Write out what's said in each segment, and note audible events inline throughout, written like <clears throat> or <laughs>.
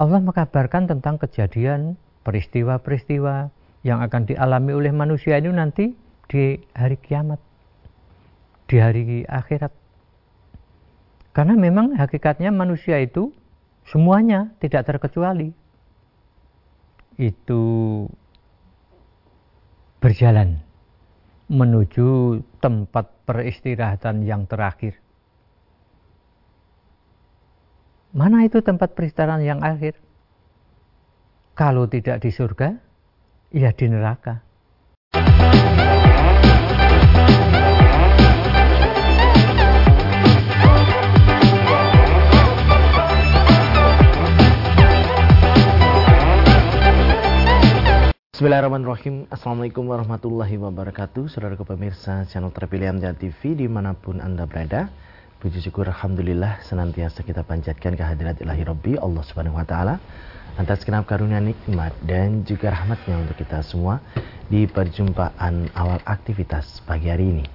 Allah mengkabarkan tentang kejadian peristiwa-peristiwa yang akan dialami oleh manusia ini nanti di hari kiamat, di hari akhirat. Karena memang hakikatnya manusia itu semuanya tidak terkecuali itu berjalan menuju tempat peristirahatan yang terakhir. Mana itu tempat peristirahatan yang akhir? Kalau tidak di surga, ya di neraka. Bismillahirrahmanirrahim Assalamualaikum warahmatullahi wabarakatuh Saudara pemirsa channel terpilih Amjad TV Di mana pun Anda berada Puji syukur Alhamdulillah Senantiasa kita panjatkan kehadirat ilahi Rabbi Allah subhanahu wa ta'ala Atas kenap karunia nikmat Dan juga rahmatnya untuk kita semua Di perjumpaan awal aktivitas pagi hari ini.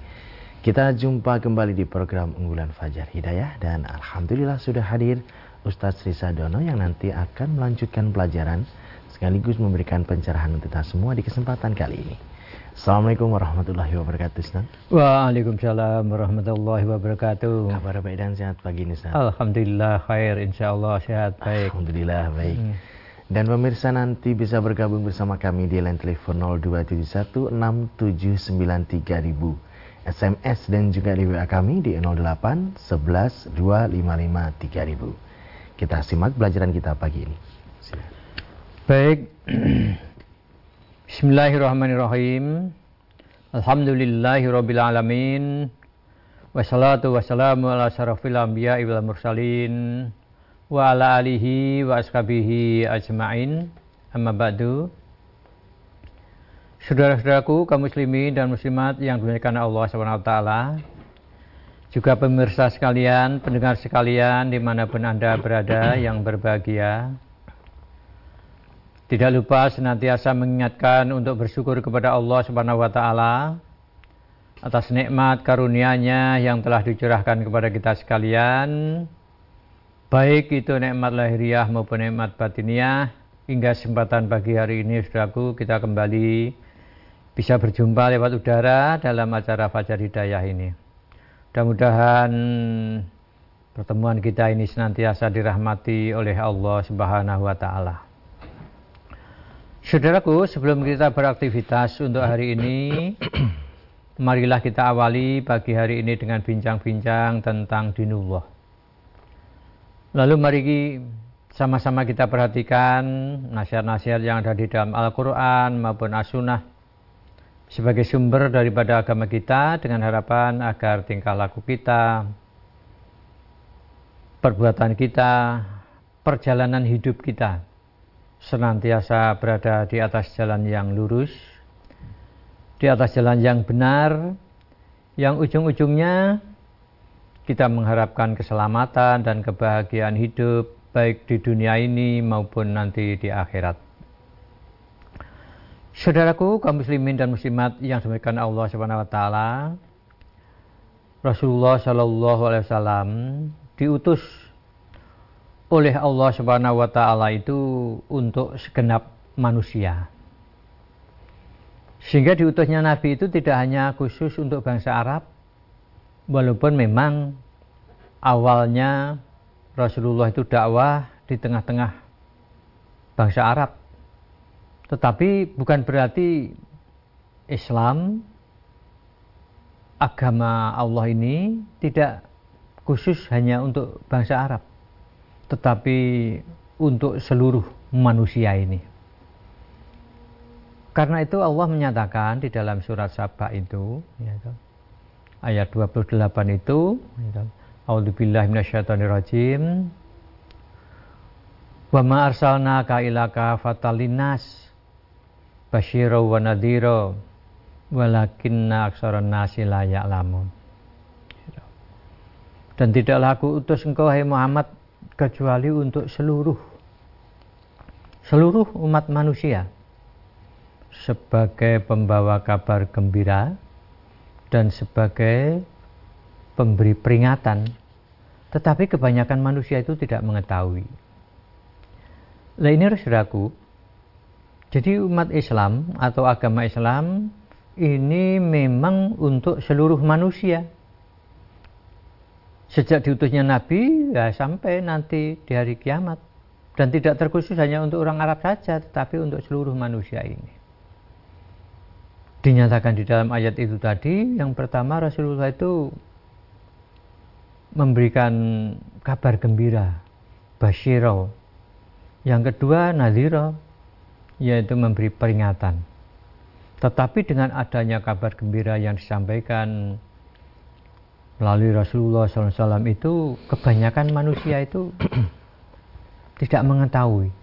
Kita jumpa kembali di program unggulan Fajar Hidayah Dan Alhamdulillah sudah hadir Ustadz Risa Dono Yang nanti akan melanjutkan pelajaran sekaligus memberikan pencerahan untuk kita semua di kesempatan kali ini. Assalamualaikum warahmatullahi wabarakatuh Ustaz. Waalaikumsalam warahmatullahi wabarakatuh. Kabar baik dan sehat pagi ini Ustaz. Alhamdulillah khair insyaallah sehat baik. Alhamdulillah baik. Hmm. Dan pemirsa nanti bisa bergabung bersama kami di line telepon 02716793000. SMS dan juga di WA kami di 08 11 255 3000. Kita simak pelajaran kita pagi ini. Baik. <clears throat> Bismillahirrahmanirrahim. Alhamdulillahirabbil alamin. Wassalatu wassalamu ala syarafil anbiya wal mursalin wa ala alihi wa ashabihi ajmain. Amma ba'du. Saudara-saudaraku kaum muslimin dan muslimat yang dimuliakan Allah SWT juga pemirsa sekalian, pendengar sekalian di mana pun Anda berada yang berbahagia tidak lupa senantiasa mengingatkan untuk bersyukur kepada Allah Subhanahu wa taala atas nikmat karunia-Nya yang telah dicurahkan kepada kita sekalian. Baik itu nikmat lahiriah maupun nikmat batiniah. Hingga kesempatan pagi hari ini Saudaraku kita kembali bisa berjumpa lewat udara dalam acara Fajar Hidayah ini. Mudah-mudahan pertemuan kita ini senantiasa dirahmati oleh Allah Subhanahu wa taala. Saudaraku, sebelum kita beraktivitas untuk hari ini, <clears throat> marilah kita awali pagi hari ini dengan bincang-bincang tentang dinullah. Lalu mari sama-sama kita perhatikan nasihat-nasihat yang ada di dalam Al-Quran maupun As-Sunnah sebagai sumber daripada agama kita dengan harapan agar tingkah laku kita, perbuatan kita, perjalanan hidup kita senantiasa berada di atas jalan yang lurus, di atas jalan yang benar, yang ujung-ujungnya kita mengharapkan keselamatan dan kebahagiaan hidup baik di dunia ini maupun nanti di akhirat. Saudaraku kaum muslimin dan muslimat yang dimuliakan Allah Subhanahu wa taala, Rasulullah Shallallahu alaihi wasallam diutus oleh Allah Subhanahu wa taala itu untuk segenap manusia. Sehingga diutusnya nabi itu tidak hanya khusus untuk bangsa Arab walaupun memang awalnya Rasulullah itu dakwah di tengah-tengah bangsa Arab. Tetapi bukan berarti Islam agama Allah ini tidak khusus hanya untuk bangsa Arab tetapi untuk seluruh manusia ini. Karena itu Allah menyatakan di dalam surat Sabah itu, ya, ayat 28 itu, ya, A'udzubillahi minasyaitonirrajim. Wa ma arsalnaka ila fatalinas basyira wa nadhira walakinna aksaran nasi la ya'lamun. Dan tidaklah aku utus engkau hai Muhammad kecuali untuk seluruh seluruh umat manusia. Sebagai pembawa kabar gembira dan sebagai pemberi peringatan. Tetapi kebanyakan manusia itu tidak mengetahui. Lah ini jadi umat Islam atau agama Islam ini memang untuk seluruh manusia. Sejak diutusnya Nabi ya sampai nanti di hari kiamat. Dan tidak terkhusus hanya untuk orang Arab saja, tetapi untuk seluruh manusia ini. Dinyatakan di dalam ayat itu tadi, yang pertama Rasulullah itu memberikan kabar gembira, basyiro. Yang kedua nadhiro, yaitu memberi peringatan. Tetapi dengan adanya kabar gembira yang disampaikan melalui Rasulullah SAW itu kebanyakan manusia itu <clears throat> tidak mengetahui.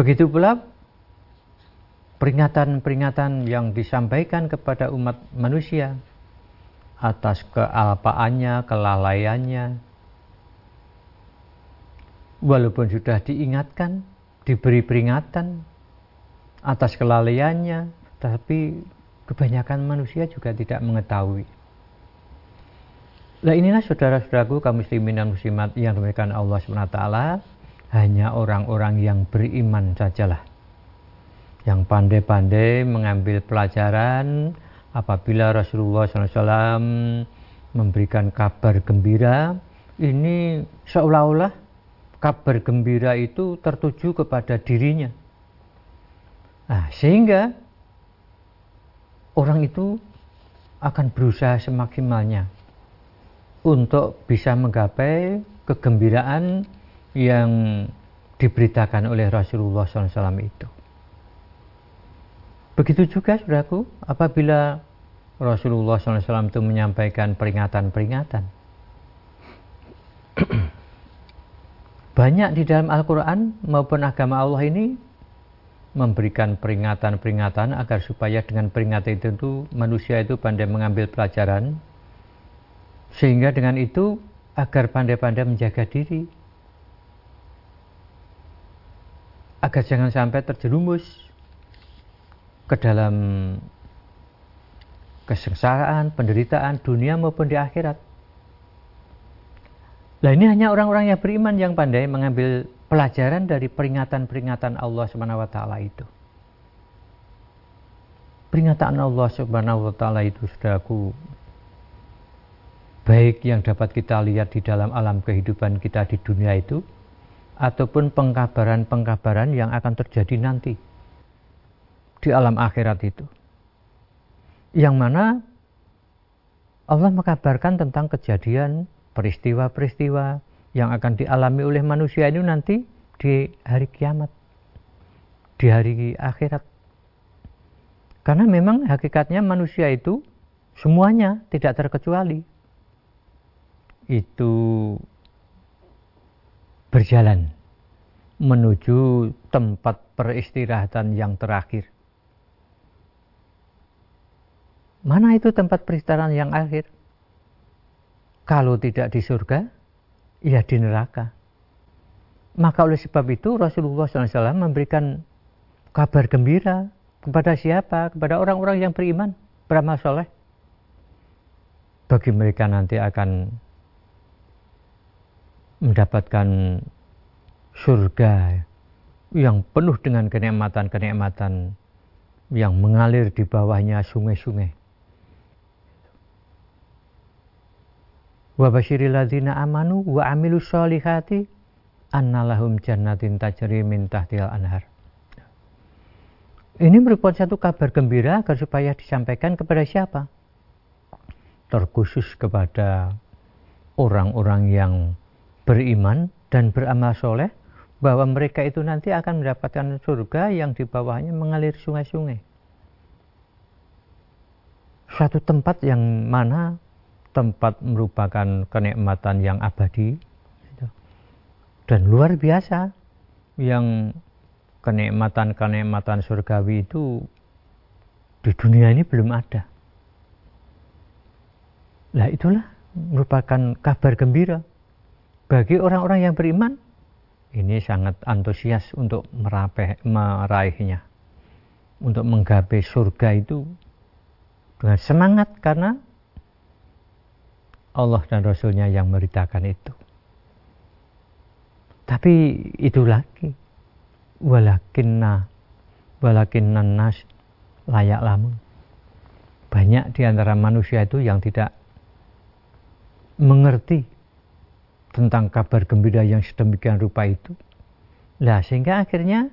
Begitu pula peringatan-peringatan yang disampaikan kepada umat manusia atas kealpaannya, kelalaiannya. Walaupun sudah diingatkan, diberi peringatan atas kelalaiannya, tapi kebanyakan manusia juga tidak mengetahui. Nah inilah saudara-saudaraku kaum muslimin dan muslimat yang diberikan Allah SWT hanya orang-orang yang beriman sajalah yang pandai-pandai mengambil pelajaran apabila Rasulullah SAW memberikan kabar gembira ini seolah-olah kabar gembira itu tertuju kepada dirinya nah, sehingga orang itu akan berusaha semaksimalnya untuk bisa menggapai kegembiraan yang diberitakan oleh Rasulullah SAW itu. Begitu juga, saudaraku, apabila Rasulullah SAW itu menyampaikan peringatan-peringatan. <clears throat> Banyak di dalam Al-Quran maupun agama Allah ini memberikan peringatan-peringatan agar supaya dengan peringatan itu manusia itu pandai mengambil pelajaran sehingga dengan itu agar pandai-pandai menjaga diri. Agar jangan sampai terjerumus ke dalam kesengsaraan, penderitaan dunia maupun di akhirat. Nah ini hanya orang-orang yang beriman yang pandai mengambil pelajaran dari peringatan-peringatan Allah Subhanahu wa taala itu. Peringatan Allah Subhanahu wa taala itu Saudaraku baik yang dapat kita lihat di dalam alam kehidupan kita di dunia itu ataupun pengkabaran-pengkabaran yang akan terjadi nanti di alam akhirat itu. Yang mana Allah mengkabarkan tentang kejadian peristiwa-peristiwa yang akan dialami oleh manusia ini nanti di hari kiamat, di hari akhirat. Karena memang hakikatnya manusia itu semuanya tidak terkecuali itu berjalan menuju tempat peristirahatan yang terakhir. Mana itu tempat peristirahatan yang akhir? Kalau tidak di surga, ya di neraka. Maka oleh sebab itu Rasulullah SAW memberikan kabar gembira kepada siapa? Kepada orang-orang yang beriman, beramal soleh. Bagi mereka nanti akan mendapatkan surga yang penuh dengan kenikmatan-kenikmatan yang mengalir di bawahnya sungai-sungai. Wa basyiril ladzina amanu wa amilu sholihati annalahum jannatin tajri min tahtil anhar. Ini merupakan satu kabar gembira agar supaya disampaikan kepada siapa? Terkhusus kepada orang-orang yang beriman dan beramal soleh bahwa mereka itu nanti akan mendapatkan surga yang di bawahnya mengalir sungai-sungai. Suatu tempat yang mana tempat merupakan kenikmatan yang abadi dan luar biasa yang kenikmatan-kenikmatan surgawi itu di dunia ini belum ada. Nah itulah merupakan kabar gembira bagi orang-orang yang beriman, ini sangat antusias untuk meraih, meraihnya. Untuk menggapai surga itu dengan semangat karena Allah dan Rasulnya yang meritakan itu. Tapi itu lagi. Walakinna walakinna nas layak lamun. Banyak di antara manusia itu yang tidak mengerti tentang kabar gembira yang sedemikian rupa itu. Lah sehingga akhirnya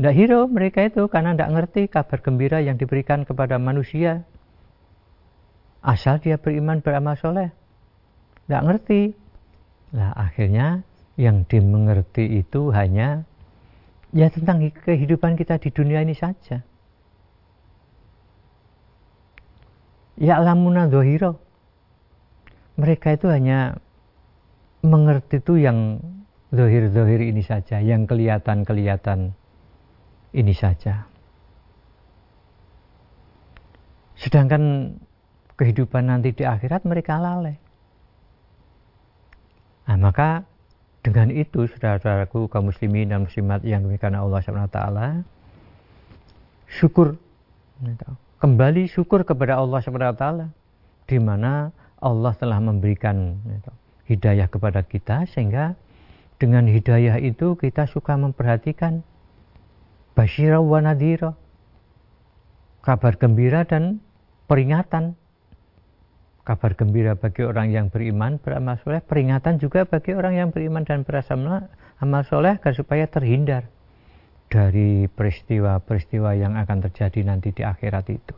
tidak hero mereka itu karena tidak ngerti kabar gembira yang diberikan kepada manusia. Asal dia beriman beramal soleh. Tidak ngerti. Lah akhirnya yang dimengerti itu hanya ya tentang kehidupan kita di dunia ini saja. Ya lamuna dohiro. Mereka itu hanya mengerti itu yang zohir-zohir ini saja, yang kelihatan-kelihatan ini saja. Sedangkan kehidupan nanti di akhirat mereka lalai. Nah, maka dengan itu saudara-saudaraku kaum muslimin dan muslimat yang demikian Allah SWT syukur kembali syukur kepada Allah SWT di mana Allah telah memberikan hidayah kepada kita sehingga dengan hidayah itu kita suka memperhatikan basyira wa nadira kabar gembira dan peringatan kabar gembira bagi orang yang beriman beramal soleh peringatan juga bagi orang yang beriman dan beramal amal soleh agar supaya terhindar dari peristiwa-peristiwa yang akan terjadi nanti di akhirat itu.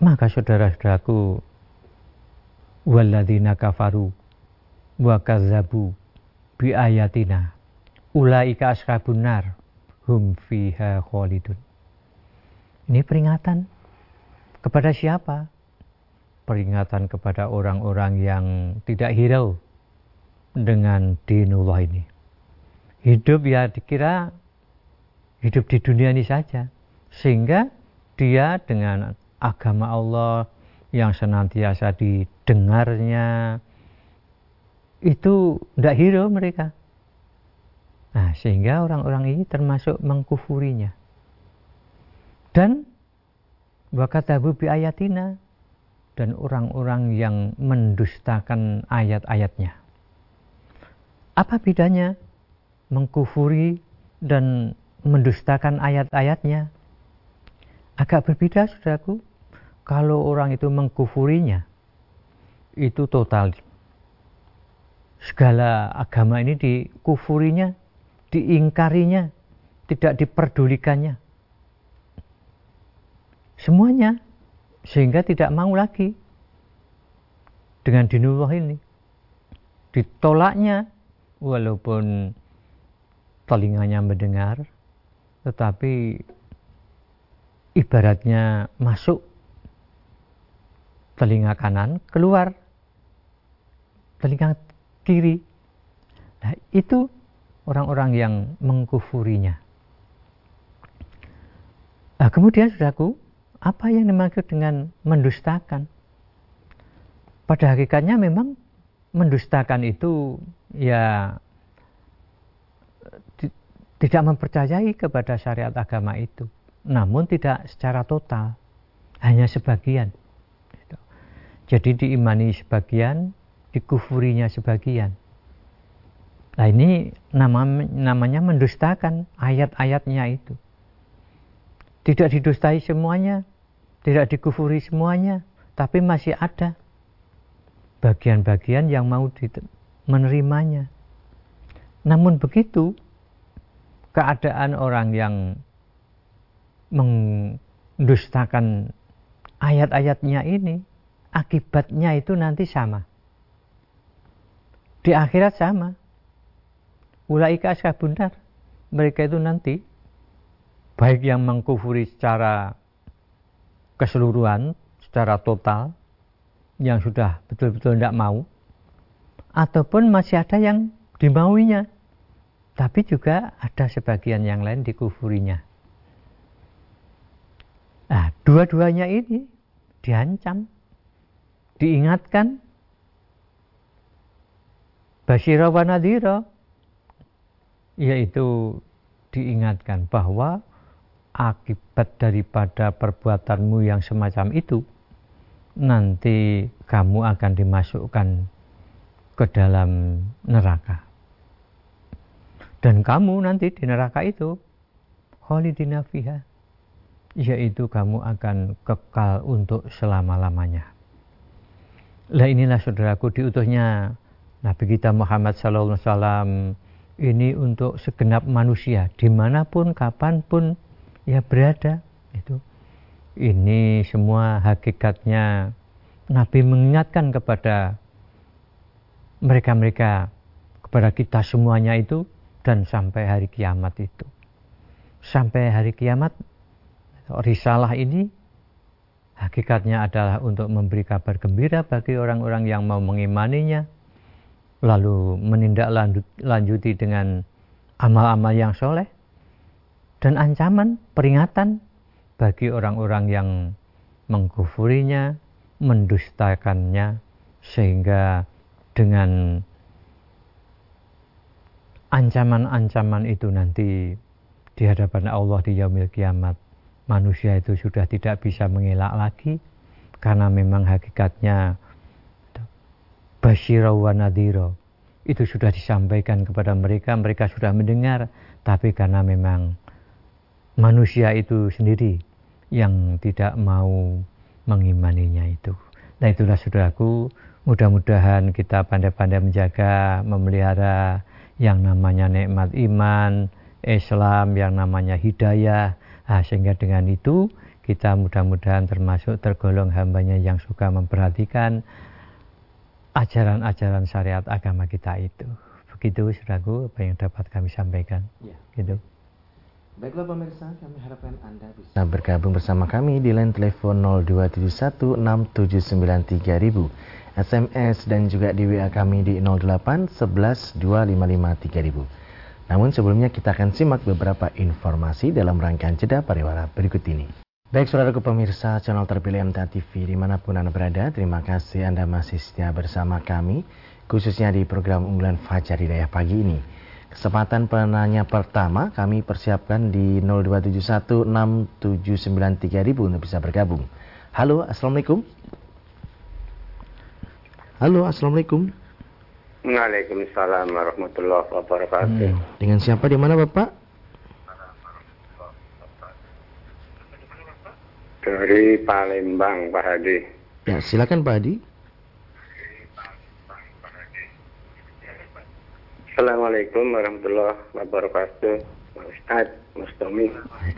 Maka saudara-saudaraku walladzina kafaru wa kazzabu bi ayatina ulaika ashabun nar hum fiha khalidun. Ini peringatan kepada siapa peringatan kepada orang-orang yang tidak hirau dengan dinullah ini hidup ya dikira hidup di dunia ini saja sehingga dia dengan agama Allah yang senantiasa didengarnya itu tidak hero mereka. Nah, sehingga orang-orang ini termasuk mengkufurinya. Dan wakatabu bi ayatina dan orang-orang yang mendustakan ayat-ayatnya. Apa bedanya mengkufuri dan mendustakan ayat-ayatnya? Agak berbeda, saudaraku. Kalau orang itu mengkufurinya, itu total segala agama ini dikufurinya, diingkarinya, tidak diperdulikannya. Semuanya sehingga tidak mau lagi dengan dinullah ini. Ditolaknya walaupun telinganya mendengar tetapi ibaratnya masuk telinga kanan keluar telinga kiri. Nah, itu orang-orang yang mengkufurinya. Nah, kemudian saudaraku, apa yang dimaksud dengan mendustakan? Pada hakikatnya memang mendustakan itu ya tidak mempercayai kepada syariat agama itu. Namun tidak secara total, hanya sebagian. Jadi diimani sebagian, dikufurinya sebagian. Nah ini nama, namanya mendustakan ayat-ayatnya itu. Tidak didustai semuanya, tidak dikufuri semuanya, tapi masih ada bagian-bagian yang mau menerimanya. Namun begitu, keadaan orang yang mendustakan ayat-ayatnya ini, akibatnya itu nanti sama. Di akhirat sama. Ulaika ashabun nar. Mereka itu nanti baik yang mengkufuri secara keseluruhan, secara total, yang sudah betul-betul tidak mau, ataupun masih ada yang dimauinya, tapi juga ada sebagian yang lain dikufurinya. Nah, dua-duanya ini diancam, diingatkan Basyira wa yaitu diingatkan bahwa akibat daripada perbuatanmu yang semacam itu nanti kamu akan dimasukkan ke dalam neraka. Dan kamu nanti di neraka itu khalidina fiha yaitu kamu akan kekal untuk selama-lamanya. Lah inilah saudaraku diutusnya Nabi kita Muhammad wasallam ini untuk segenap manusia di mana pun kapan pun ya berada itu ini semua hakikatnya Nabi mengingatkan kepada mereka-mereka kepada kita semuanya itu dan sampai hari kiamat itu. Sampai hari kiamat, risalah ini hakikatnya adalah untuk memberi kabar gembira bagi orang-orang yang mau mengimaninya, lalu menindaklanjuti dengan amal-amal yang soleh, dan ancaman, peringatan bagi orang-orang yang mengkufurinya, mendustakannya, sehingga dengan ancaman-ancaman itu nanti di hadapan Allah di yaumil kiamat manusia itu sudah tidak bisa mengelak lagi karena memang hakikatnya basyira wa nadhira. Itu sudah disampaikan kepada mereka mereka sudah mendengar tapi karena memang manusia itu sendiri yang tidak mau mengimaninya itu nah itulah saudaraku mudah-mudahan kita pandai-pandai menjaga memelihara yang namanya nikmat iman, Islam, yang namanya hidayah. Nah, sehingga dengan itu kita mudah-mudahan termasuk tergolong hambanya yang suka memperhatikan ajaran-ajaran syariat agama kita itu. Begitu saudaraku apa yang dapat kami sampaikan. Ya. Gitu. Baiklah pemirsa, kami harapkan Anda bisa bergabung bersama kami di line telepon 02716793000 SMS dan juga di WA kami di 08 11 255 3000. Namun sebelumnya kita akan simak beberapa informasi dalam rangkaian jeda pariwara berikut ini. Baik saudaraku pemirsa channel terpilih MTA TV di mana pun Anda berada, terima kasih Anda masih setia bersama kami, khususnya di program unggulan Fajar Hidayah pagi ini. Kesempatan penanya pertama kami persiapkan di 02716793000 untuk bisa bergabung. Halo, Assalamualaikum. Halo, Assalamualaikum. Waalaikumsalam warahmatullahi wabarakatuh. Hmm. Dengan siapa di mana Bapak? Dari Palembang, Pak Hadi. Ya, silakan Pak Hadi. Assalamualaikum warahmatullahi wabarakatuh. Ustaz, Mas Tommy.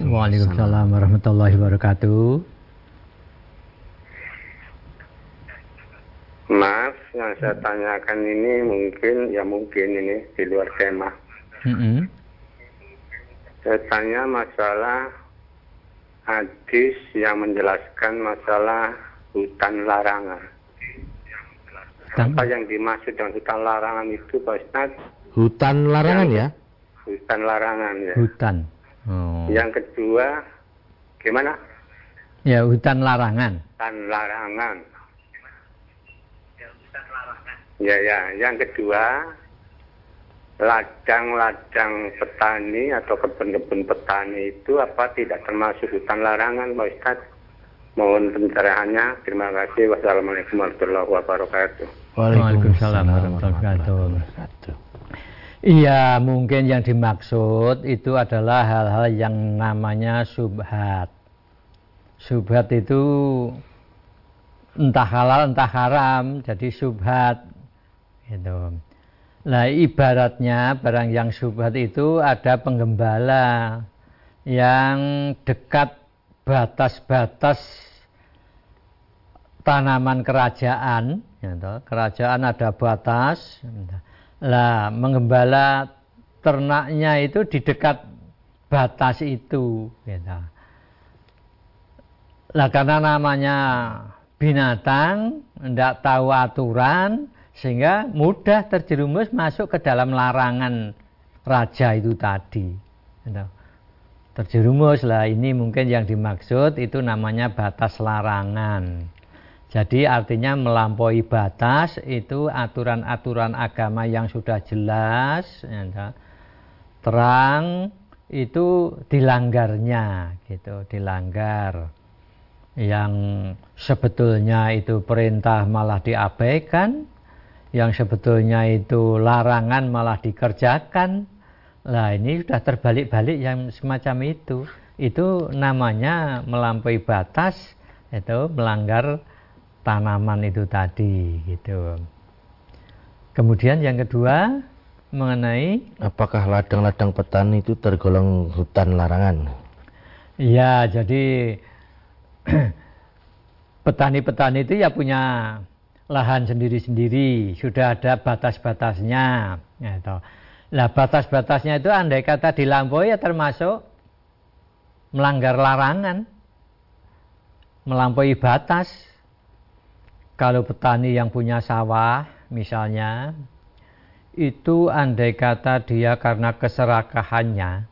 Waalaikumsalam warahmatullahi wabarakatuh. Mas, yang saya tanyakan ini mungkin ya mungkin ini di luar tema. Mm -hmm. Saya tanya masalah hadis yang menjelaskan masalah hutan larangan. Hutan. Apa yang dimaksud dengan hutan larangan itu, Pak Ustaz? Hutan larangan yang, ya? Hutan larangan ya. Hutan. Oh. Yang kedua, gimana? Ya, hutan larangan. Hutan larangan. Ya, ya. Yang kedua, ladang-ladang petani atau kebun-kebun petani itu apa tidak termasuk hutan larangan, Pak Ustaz? Mohon pencerahannya. Terima kasih. Wassalamualaikum warahmatullahi wabarakatuh. Waalaikumsalam warahmatullahi wabarakatuh. Iya, mungkin yang dimaksud itu adalah hal-hal yang namanya subhat. Subhat itu entah halal entah haram, jadi subhat Gitu. Nah ibaratnya barang yang subhat itu ada penggembala yang dekat batas-batas tanaman kerajaan. Gitu. Kerajaan ada batas. Lah menggembala ternaknya itu di dekat batas itu. Gitu. Lah karena namanya binatang, tidak tahu aturan, sehingga mudah terjerumus masuk ke dalam larangan raja itu tadi. Gitu. Terjerumus lah ini mungkin yang dimaksud itu namanya batas larangan. Jadi artinya melampaui batas itu aturan-aturan agama yang sudah jelas, gitu. terang itu dilanggarnya, gitu, dilanggar. Yang sebetulnya itu perintah malah diabaikan, yang sebetulnya itu larangan malah dikerjakan. Lah ini sudah terbalik-balik yang semacam itu. Itu namanya melampaui batas, itu melanggar tanaman itu tadi gitu. Kemudian yang kedua mengenai apakah ladang-ladang petani itu tergolong hutan larangan? Ya, jadi <clears throat> petani-petani itu ya punya lahan sendiri-sendiri, sudah ada batas-batasnya. Gitu. Nah, batas-batasnya itu andai kata dilampaui ya termasuk melanggar larangan, melampaui batas. Kalau petani yang punya sawah, misalnya, itu andai kata dia karena keserakahannya,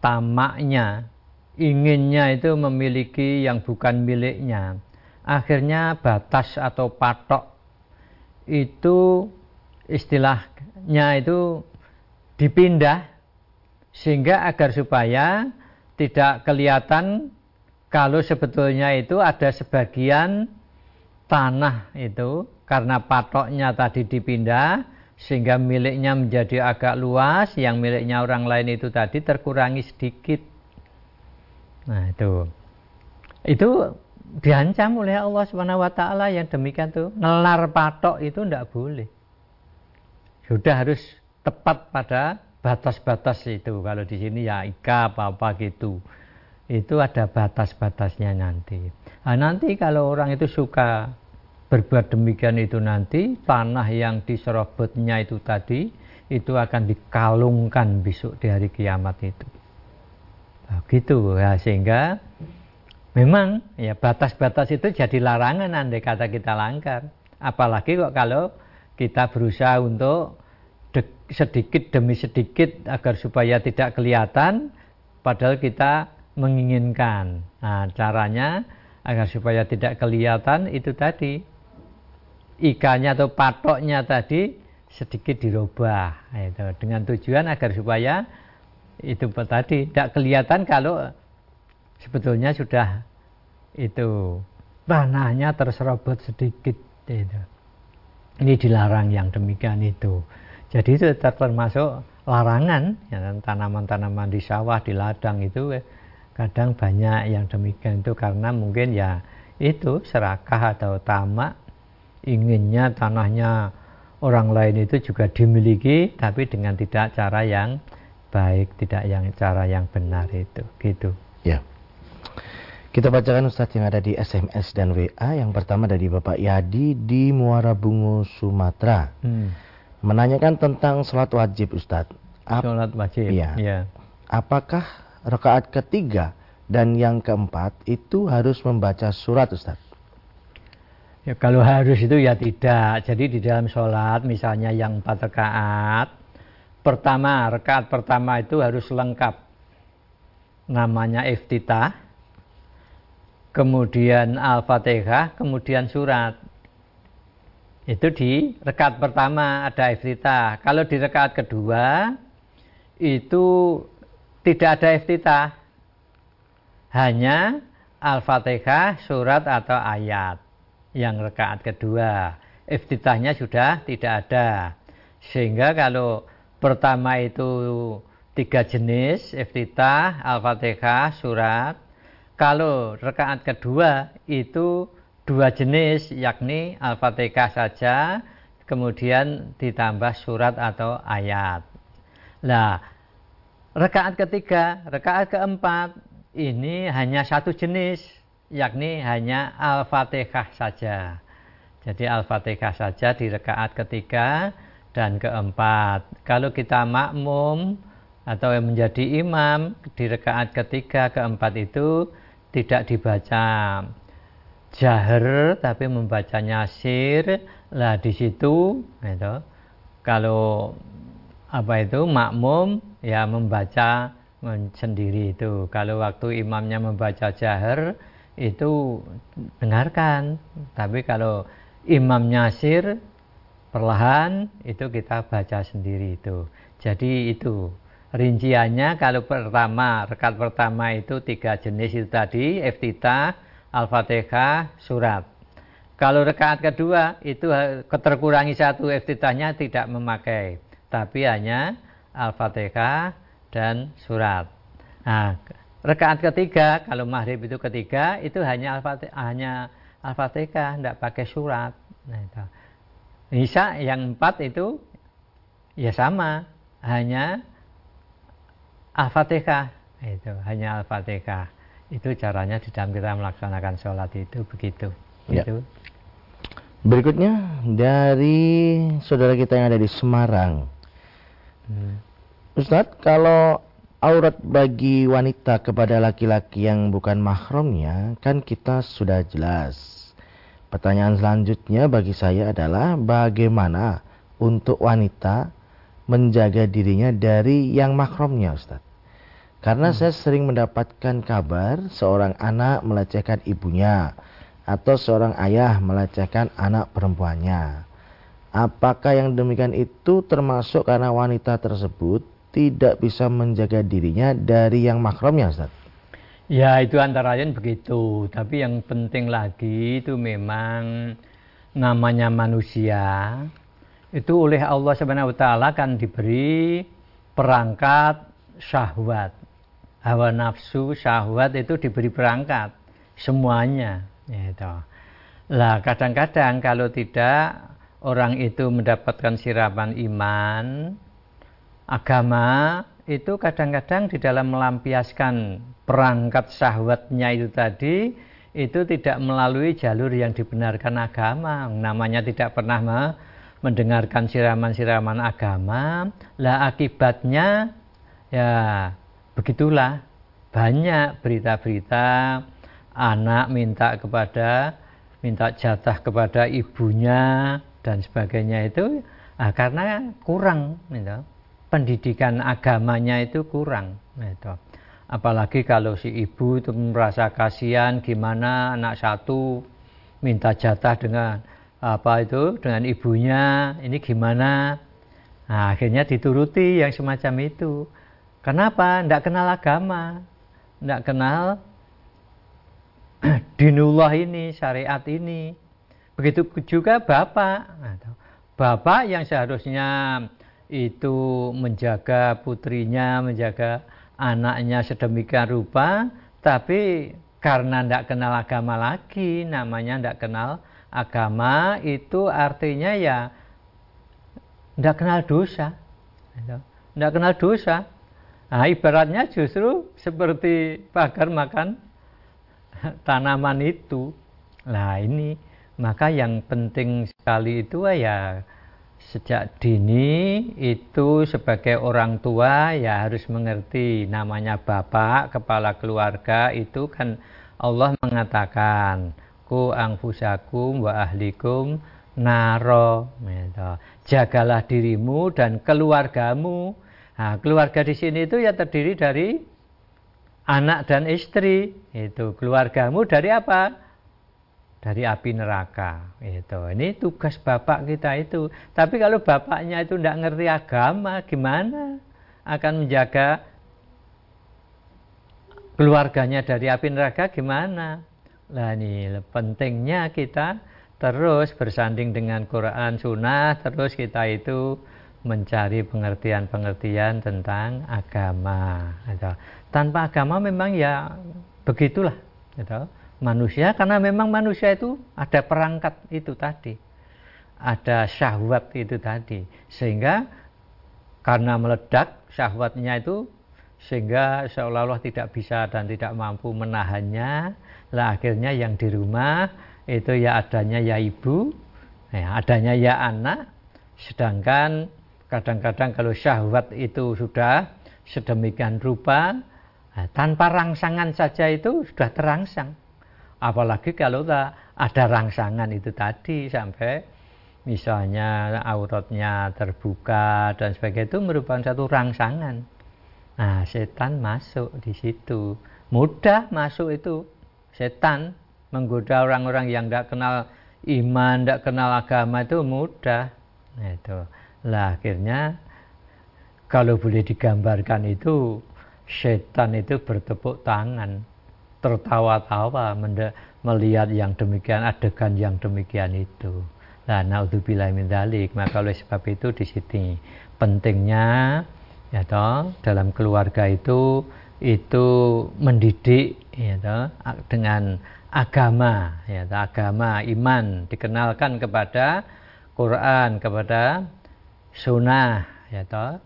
tamaknya, inginnya itu memiliki yang bukan miliknya, akhirnya batas atau patok itu istilahnya itu dipindah sehingga agar supaya tidak kelihatan kalau sebetulnya itu ada sebagian tanah itu karena patoknya tadi dipindah sehingga miliknya menjadi agak luas yang miliknya orang lain itu tadi terkurangi sedikit nah itu itu diancam oleh Allah Subhanahu wa taala yang demikian tuh nelar patok itu tidak boleh. Sudah harus tepat pada batas-batas itu. Kalau di sini ya ika apa-apa gitu. Itu ada batas-batasnya nanti. Nah, nanti kalau orang itu suka berbuat demikian itu nanti tanah yang diserobotnya itu tadi itu akan dikalungkan besok di hari kiamat itu. Begitu ya sehingga Memang ya batas-batas itu jadi larangan andai kata kita langgar. Apalagi kok kalau kita berusaha untuk sedikit demi sedikit agar supaya tidak kelihatan padahal kita menginginkan. Nah, caranya agar supaya tidak kelihatan itu tadi ikannya atau patoknya tadi sedikit dirubah itu dengan tujuan agar supaya itu tadi tidak kelihatan kalau sebetulnya sudah itu tanahnya terserobot sedikit itu. Ini dilarang yang demikian itu. Jadi itu termasuk larangan ya, tanaman-tanaman di sawah, di ladang itu kadang banyak yang demikian itu karena mungkin ya itu serakah atau tamak inginnya tanahnya orang lain itu juga dimiliki tapi dengan tidak cara yang baik, tidak yang cara yang benar itu gitu. Ya. Kita bacakan Ustadz yang ada di SMS dan WA. Yang pertama dari Bapak Yadi di Muara Bungu, Sumatera. Hmm. Menanyakan tentang sholat wajib Ustadz. Ap sholat wajib. Iya. Ya. Apakah rakaat ketiga dan yang keempat itu harus membaca surat Ustadz? Ya kalau harus itu ya tidak. Jadi di dalam sholat misalnya yang empat rakaat. Pertama, rakaat pertama itu harus lengkap. Namanya iftitah kemudian Al-Fatihah, kemudian surat. Itu di rekat pertama ada iftitah. Kalau di rekat kedua itu tidak ada iftitah. Hanya Al-Fatihah, surat atau ayat. Yang rekaat kedua. Iftitahnya sudah tidak ada. Sehingga kalau pertama itu tiga jenis, iftitah, Al-Fatihah, surat. Kalau rekaat kedua itu dua jenis yakni Al-Fatihah saja kemudian ditambah surat atau ayat. Nah, rekaat ketiga, rekaat keempat ini hanya satu jenis yakni hanya Al-Fatihah saja. Jadi Al-Fatihah saja di rekaat ketiga dan keempat. Kalau kita makmum atau menjadi imam di rekaat ketiga keempat itu tidak dibaca jahar tapi membacanya sir lah di situ itu kalau apa itu makmum ya membaca sendiri itu. Kalau waktu imamnya membaca jahar itu dengarkan. Tapi kalau imamnya sir perlahan itu kita baca sendiri itu. Jadi itu rinciannya kalau pertama rekat pertama itu tiga jenis itu tadi iftitah al-fatihah surat. Kalau rekaat kedua itu terkurangi satu iftitahnya tidak memakai, tapi hanya Al-Fatihah dan surat. Nah, rekaat ketiga kalau maghrib itu ketiga itu hanya Al-Fatihah, hanya Al-Fatihah, tidak pakai surat. Nah, itu. Isya yang empat itu ya sama, hanya Al-Fatihah. Itu hanya Al-Fatihah. Itu caranya di dalam kita melaksanakan sholat itu begitu. Ya. Itu. Berikutnya dari saudara kita yang ada di Semarang. Hmm. Ustadz, kalau aurat bagi wanita kepada laki-laki yang bukan mahramnya kan kita sudah jelas. Pertanyaan selanjutnya bagi saya adalah bagaimana untuk wanita menjaga dirinya dari yang mahramnya Ustadz. Karena hmm. saya sering mendapatkan kabar seorang anak melecehkan ibunya atau seorang ayah melecehkan anak perempuannya. Apakah yang demikian itu termasuk karena wanita tersebut tidak bisa menjaga dirinya dari yang makramnya Ustaz? Ya itu antara lain begitu. Tapi yang penting lagi itu memang namanya manusia itu oleh Allah Subhanahu wa taala kan diberi perangkat syahwat. Hawa nafsu syahwat itu diberi perangkat semuanya itu. Lah kadang-kadang kalau tidak orang itu mendapatkan siraman iman, agama itu kadang-kadang di dalam melampiaskan perangkat syahwatnya itu tadi itu tidak melalui jalur yang dibenarkan agama. Namanya tidak pernah mendengarkan siraman-siraman agama. Lah akibatnya ya begitulah banyak berita-berita anak minta kepada minta jatah kepada ibunya dan sebagainya itu nah, karena kurang gitu. pendidikan agamanya itu kurang gitu. apalagi kalau si ibu itu merasa kasihan gimana anak satu minta jatah dengan apa itu dengan ibunya ini gimana nah, akhirnya dituruti yang semacam itu kenapa tidak kenal agama tidak kenal <clears throat> dinullah ini, syariat ini. Begitu juga bapak. Nah, bapak yang seharusnya itu menjaga putrinya, menjaga anaknya sedemikian rupa, tapi karena tidak kenal agama lagi, namanya tidak kenal agama, itu artinya ya tidak kenal dosa. Tidak kenal dosa. Nah, ibaratnya justru seperti pagar makan tanaman itu. Nah ini maka yang penting sekali itu ya sejak dini itu sebagai orang tua ya harus mengerti namanya bapak kepala keluarga itu kan Allah mengatakan ku angfusakum wa ahlikum naro. Gitu. jagalah dirimu dan keluargamu. Nah, keluarga di sini itu ya terdiri dari anak dan istri. Itu keluargamu dari apa dari api neraka itu ini tugas bapak kita itu tapi kalau bapaknya itu tidak ngerti agama gimana akan menjaga keluarganya dari api neraka gimana lah ini pentingnya kita terus bersanding dengan Quran Sunnah terus kita itu mencari pengertian-pengertian tentang agama. Gitu. Tanpa agama memang ya begitulah. Gitu. Manusia karena memang manusia itu ada perangkat itu tadi. Ada syahwat itu tadi. Sehingga karena meledak syahwatnya itu sehingga seolah-olah tidak bisa dan tidak mampu menahannya. Lah akhirnya yang di rumah itu ya adanya ya ibu, ya adanya ya anak, sedangkan Kadang-kadang kalau syahwat itu sudah sedemikian rupa, nah, tanpa rangsangan saja itu sudah terangsang. Apalagi kalau ada rangsangan itu tadi sampai misalnya auratnya terbuka dan sebagainya itu merupakan satu rangsangan. Nah, setan masuk di situ. Mudah masuk itu. Setan menggoda orang-orang yang tidak kenal iman, tidak kenal agama itu mudah. Nah, itu. Lah akhirnya kalau boleh digambarkan itu setan itu bertepuk tangan tertawa-tawa melihat yang demikian adegan yang demikian itu. Nah, naudzubillah min dalik. Maka oleh sebab itu di sini pentingnya ya toh dalam keluarga itu itu mendidik ya toh dengan agama ya toh, agama iman dikenalkan kepada Quran kepada sunnah ya toh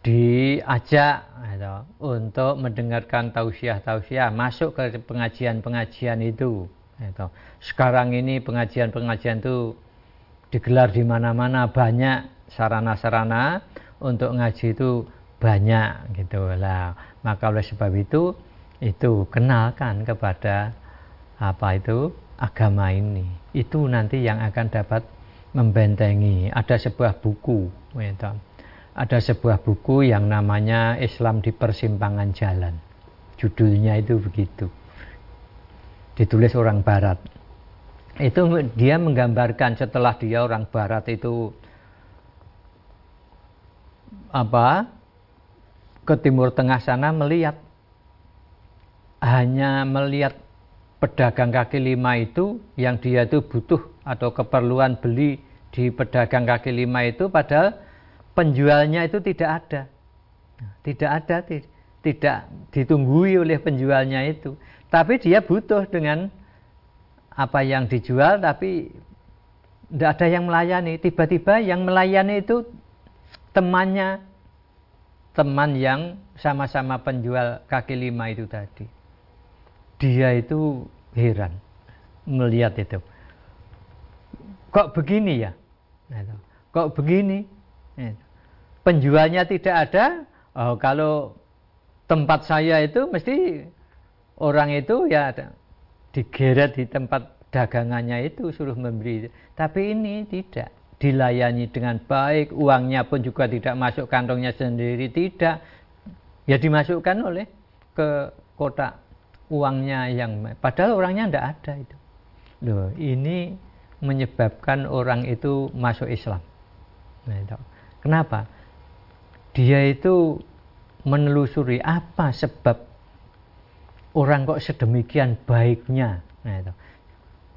diajak toh, untuk mendengarkan tausiah-tausiah masuk ke pengajian-pengajian itu toh. sekarang ini pengajian-pengajian itu digelar di mana-mana banyak sarana-sarana untuk ngaji itu banyak gitu lah maka oleh sebab itu itu kenalkan kepada apa itu agama ini itu nanti yang akan dapat membentengi ada sebuah buku gitu. Ada sebuah buku yang namanya Islam di persimpangan jalan. Judulnya itu begitu. Ditulis orang barat. Itu dia menggambarkan setelah dia orang barat itu apa ke timur tengah sana melihat. Hanya melihat pedagang kaki lima itu yang dia itu butuh atau keperluan beli di pedagang kaki lima itu padahal penjualnya itu tidak ada tidak ada tidak ditunggui oleh penjualnya itu tapi dia butuh dengan apa yang dijual tapi tidak ada yang melayani tiba-tiba yang melayani itu temannya teman yang sama-sama penjual kaki lima itu tadi. Dia itu heran melihat itu. Kok begini ya? Nah, kok begini? Penjualnya tidak ada. Oh, kalau tempat saya itu mesti orang itu ya digeret di tempat dagangannya itu suruh memberi. Tapi ini tidak dilayani dengan baik, uangnya pun juga tidak masuk kantongnya sendiri, tidak. Ya dimasukkan oleh ke kotak uangnya yang padahal orangnya tidak ada itu. Loh, ini menyebabkan orang itu masuk Islam. Nah. Kenapa? Dia itu menelusuri apa sebab orang kok sedemikian baiknya. Nah, itu.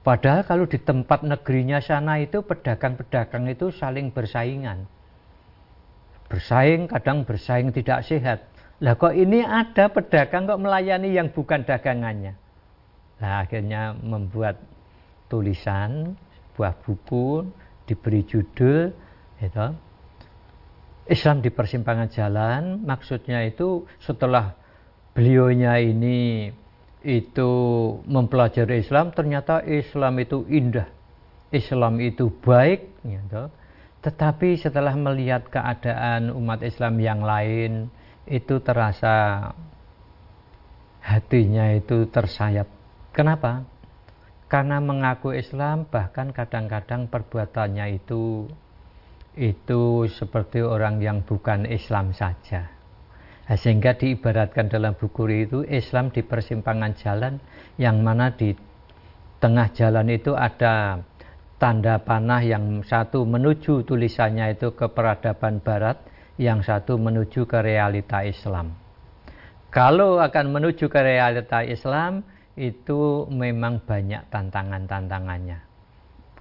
Padahal kalau di tempat negerinya sana itu pedagang-pedagang itu saling bersaingan. Bersaing, kadang bersaing tidak sehat. Lah kok ini ada pedagang kok melayani yang bukan dagangannya. Nah akhirnya membuat tulisan, sebuah buku, diberi judul, itu, Islam di persimpangan jalan, maksudnya itu setelah beliaunya ini itu mempelajari Islam ternyata Islam itu indah. Islam itu baik gitu. tetapi setelah melihat keadaan umat Islam yang lain itu terasa hatinya itu tersayat. Kenapa? Karena mengaku Islam bahkan kadang-kadang perbuatannya itu itu seperti orang yang bukan Islam saja Nah, sehingga diibaratkan dalam buku itu Islam di persimpangan jalan yang mana di tengah jalan itu ada tanda panah yang satu menuju tulisannya itu ke peradaban barat, yang satu menuju ke realita Islam. Kalau akan menuju ke realita Islam itu memang banyak tantangan-tantangannya.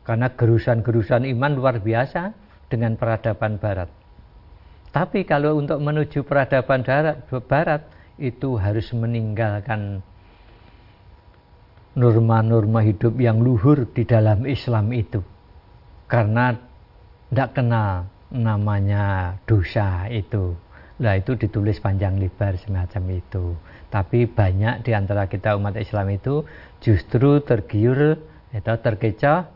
Karena gerusan-gerusan iman luar biasa dengan peradaban barat. Tapi kalau untuk menuju peradaban darat, barat itu harus meninggalkan norma-norma hidup yang luhur di dalam Islam itu. Karena tidak kenal namanya dosa itu. Nah itu ditulis panjang lebar semacam itu. Tapi banyak di antara kita umat Islam itu justru tergiur atau terkecoh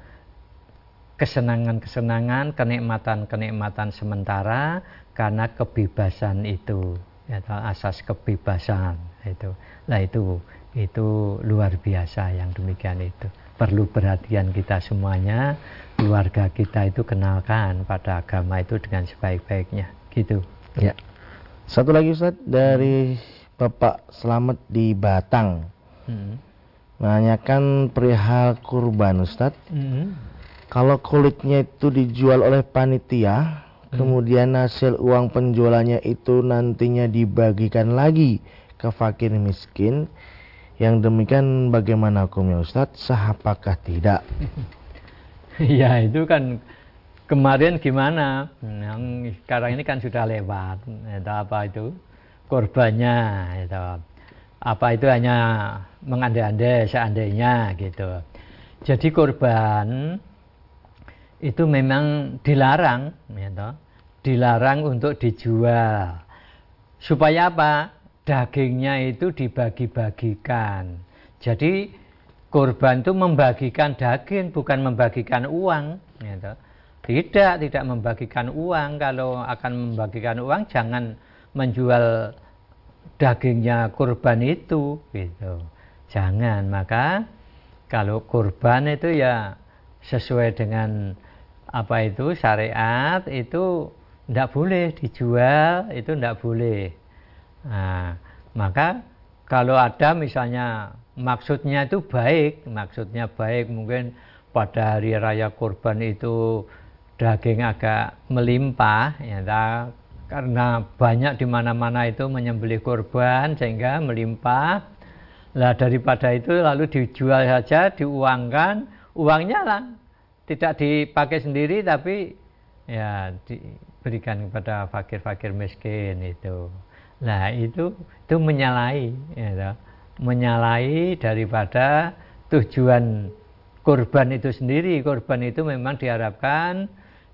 kesenangan-kesenangan, kenikmatan-kenikmatan sementara karena kebebasan itu, ya, asas kebebasan itu. Nah itu itu luar biasa yang demikian itu. Perlu perhatian kita semuanya, keluarga kita itu kenalkan pada agama itu dengan sebaik-baiknya, gitu. Ya. Satu lagi Ustaz dari Bapak Selamat di Batang. Hmm. Menanyakan perihal kurban Ustaz. Hmm kalau kulitnya itu dijual oleh panitia, hmm. kemudian hasil uang penjualannya itu nantinya dibagikan lagi ke fakir miskin, Yang demikian bagaimana hukumnya Ustadz? Sah apakah tidak? <laughs> ya itu kan kemarin gimana? Yang sekarang ini kan sudah lewat. Itu apa itu? Korbannya itu. Apa itu hanya mengandai-andai seandainya gitu. Jadi korban itu memang dilarang, gitu. dilarang untuk dijual. Supaya apa? Dagingnya itu dibagi-bagikan. Jadi korban itu membagikan daging, bukan membagikan uang. Gitu. Tidak, tidak membagikan uang. Kalau akan membagikan uang, jangan menjual dagingnya korban itu. Gitu. Jangan. Maka kalau korban itu ya sesuai dengan apa itu? Syariat itu tidak boleh dijual itu tidak boleh. Nah, maka kalau ada misalnya maksudnya itu baik maksudnya baik mungkin pada hari raya kurban itu daging agak melimpah ya karena banyak di mana-mana itu menyembelih kurban sehingga melimpah. Lah daripada itu lalu dijual saja diuangkan uangnya lah tidak dipakai sendiri tapi ya diberikan kepada fakir-fakir miskin itu. Nah itu itu menyalahi, ya, menyalahi daripada tujuan korban itu sendiri. Korban itu memang diharapkan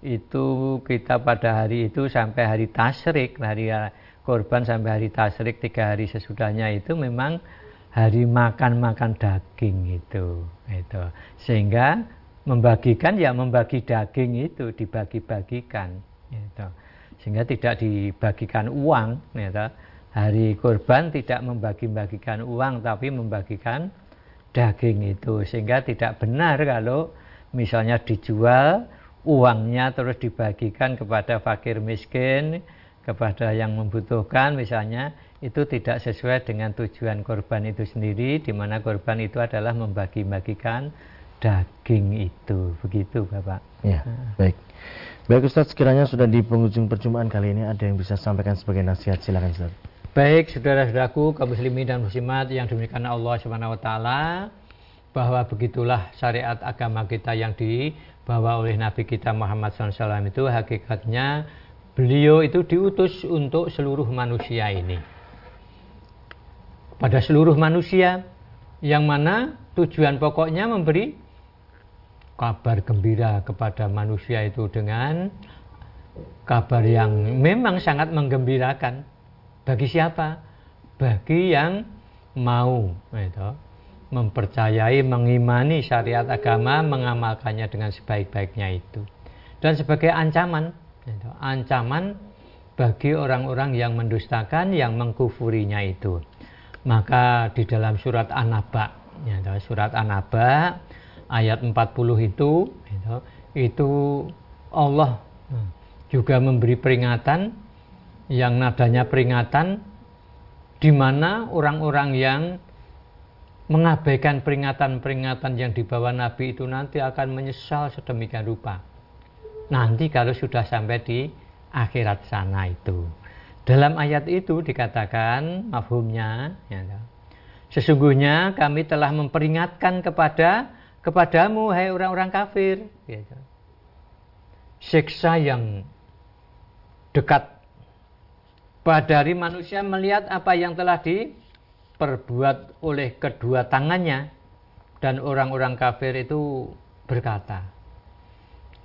itu kita pada hari itu sampai hari tasrik, hari korban sampai hari tasrik tiga hari sesudahnya itu memang hari makan makan daging itu, itu sehingga membagikan ya membagi daging itu dibagi-bagikan gitu. sehingga tidak dibagikan uang gitu. hari kurban tidak membagi-bagikan uang tapi membagikan daging itu sehingga tidak benar kalau misalnya dijual uangnya terus dibagikan kepada fakir miskin kepada yang membutuhkan misalnya itu tidak sesuai dengan tujuan korban itu sendiri di mana korban itu adalah membagi-bagikan daging itu. Begitu Bapak. Ya, baik. Baik Ustaz, sekiranya sudah di penghujung perjumpaan kali ini ada yang bisa sampaikan sebagai nasihat silakan Ustaz. Baik, saudara-saudaraku kaum muslimin dan muslimat yang demikian Allah Subhanahu wa taala bahwa begitulah syariat agama kita yang dibawa oleh Nabi kita Muhammad SAW itu hakikatnya beliau itu diutus untuk seluruh manusia ini. Pada seluruh manusia yang mana tujuan pokoknya memberi kabar gembira kepada manusia itu dengan kabar yang memang sangat menggembirakan. Bagi siapa? Bagi yang mau itu, mempercayai, mengimani syariat agama, mengamalkannya dengan sebaik-baiknya itu. Dan sebagai ancaman, itu, ancaman bagi orang-orang yang mendustakan, yang mengkufurinya itu. Maka di dalam surat An-Naba, ya, surat An-Naba ayat 40 itu itu, itu Allah juga memberi peringatan yang nadanya peringatan di mana orang-orang yang mengabaikan peringatan-peringatan yang dibawa Nabi itu nanti akan menyesal sedemikian rupa. Nanti kalau sudah sampai di akhirat sana itu. Dalam ayat itu dikatakan mafhumnya ya, sesungguhnya kami telah memperingatkan kepada kepadamu hai orang-orang kafir gitu. siksa yang dekat pada hari manusia melihat apa yang telah diperbuat oleh kedua tangannya dan orang-orang kafir itu berkata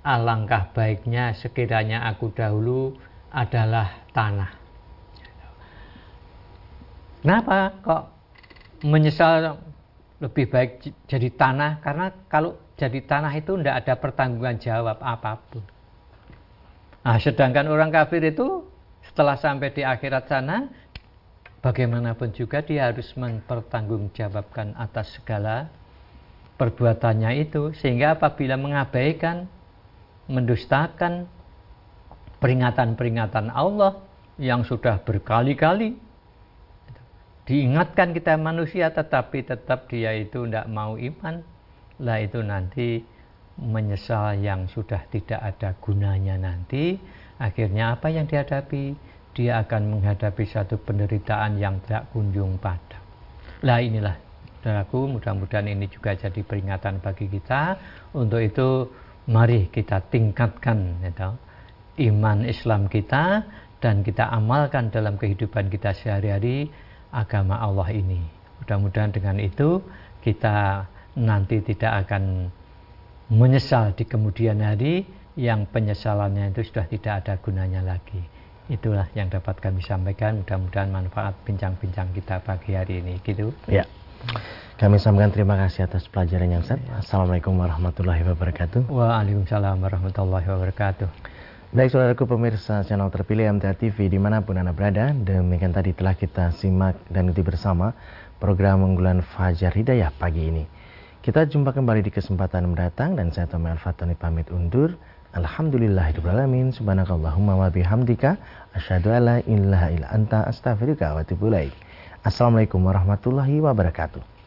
alangkah baiknya sekiranya aku dahulu adalah tanah kenapa kok menyesal lebih baik jadi tanah karena kalau jadi tanah itu tidak ada pertanggungan jawab apa pun. Nah, sedangkan orang kafir itu setelah sampai di akhirat sana bagaimanapun juga dia harus mempertanggungjawabkan atas segala perbuatannya itu sehingga apabila mengabaikan mendustakan peringatan-peringatan Allah yang sudah berkali-kali diingatkan kita manusia tetapi tetap dia itu tidak mau iman. Lah itu nanti menyesal yang sudah tidak ada gunanya nanti. Akhirnya apa yang dihadapi? Dia akan menghadapi satu penderitaan yang tidak kunjung padam. Lah inilah Saudaraku, mudah-mudahan ini juga jadi peringatan bagi kita. Untuk itu, mari kita tingkatkan gitu, iman Islam kita dan kita amalkan dalam kehidupan kita sehari-hari agama Allah ini. Mudah-mudahan dengan itu kita nanti tidak akan menyesal di kemudian hari yang penyesalannya itu sudah tidak ada gunanya lagi. Itulah yang dapat kami sampaikan. Mudah-mudahan manfaat bincang-bincang kita pagi hari ini. Gitu. Ya. Kami sampaikan terima kasih atas pelajaran yang set. Assalamualaikum warahmatullahi wabarakatuh. Waalaikumsalam warahmatullahi wabarakatuh. Baik saudaraku pemirsa channel terpilih MTA TV di mana pun Anda berada Demikian tadi telah kita simak dan ikuti bersama program unggulan Fajar Hidayah pagi ini. Kita jumpa kembali di kesempatan mendatang dan saya Tommy Al-Fatani pamit undur. Alhamdulillahirrahmanirrahim Subhanakallahumma wa bihamdika Asyadu ala ilaha illa anta astaghfirullah wa Assalamualaikum warahmatullahi wabarakatuh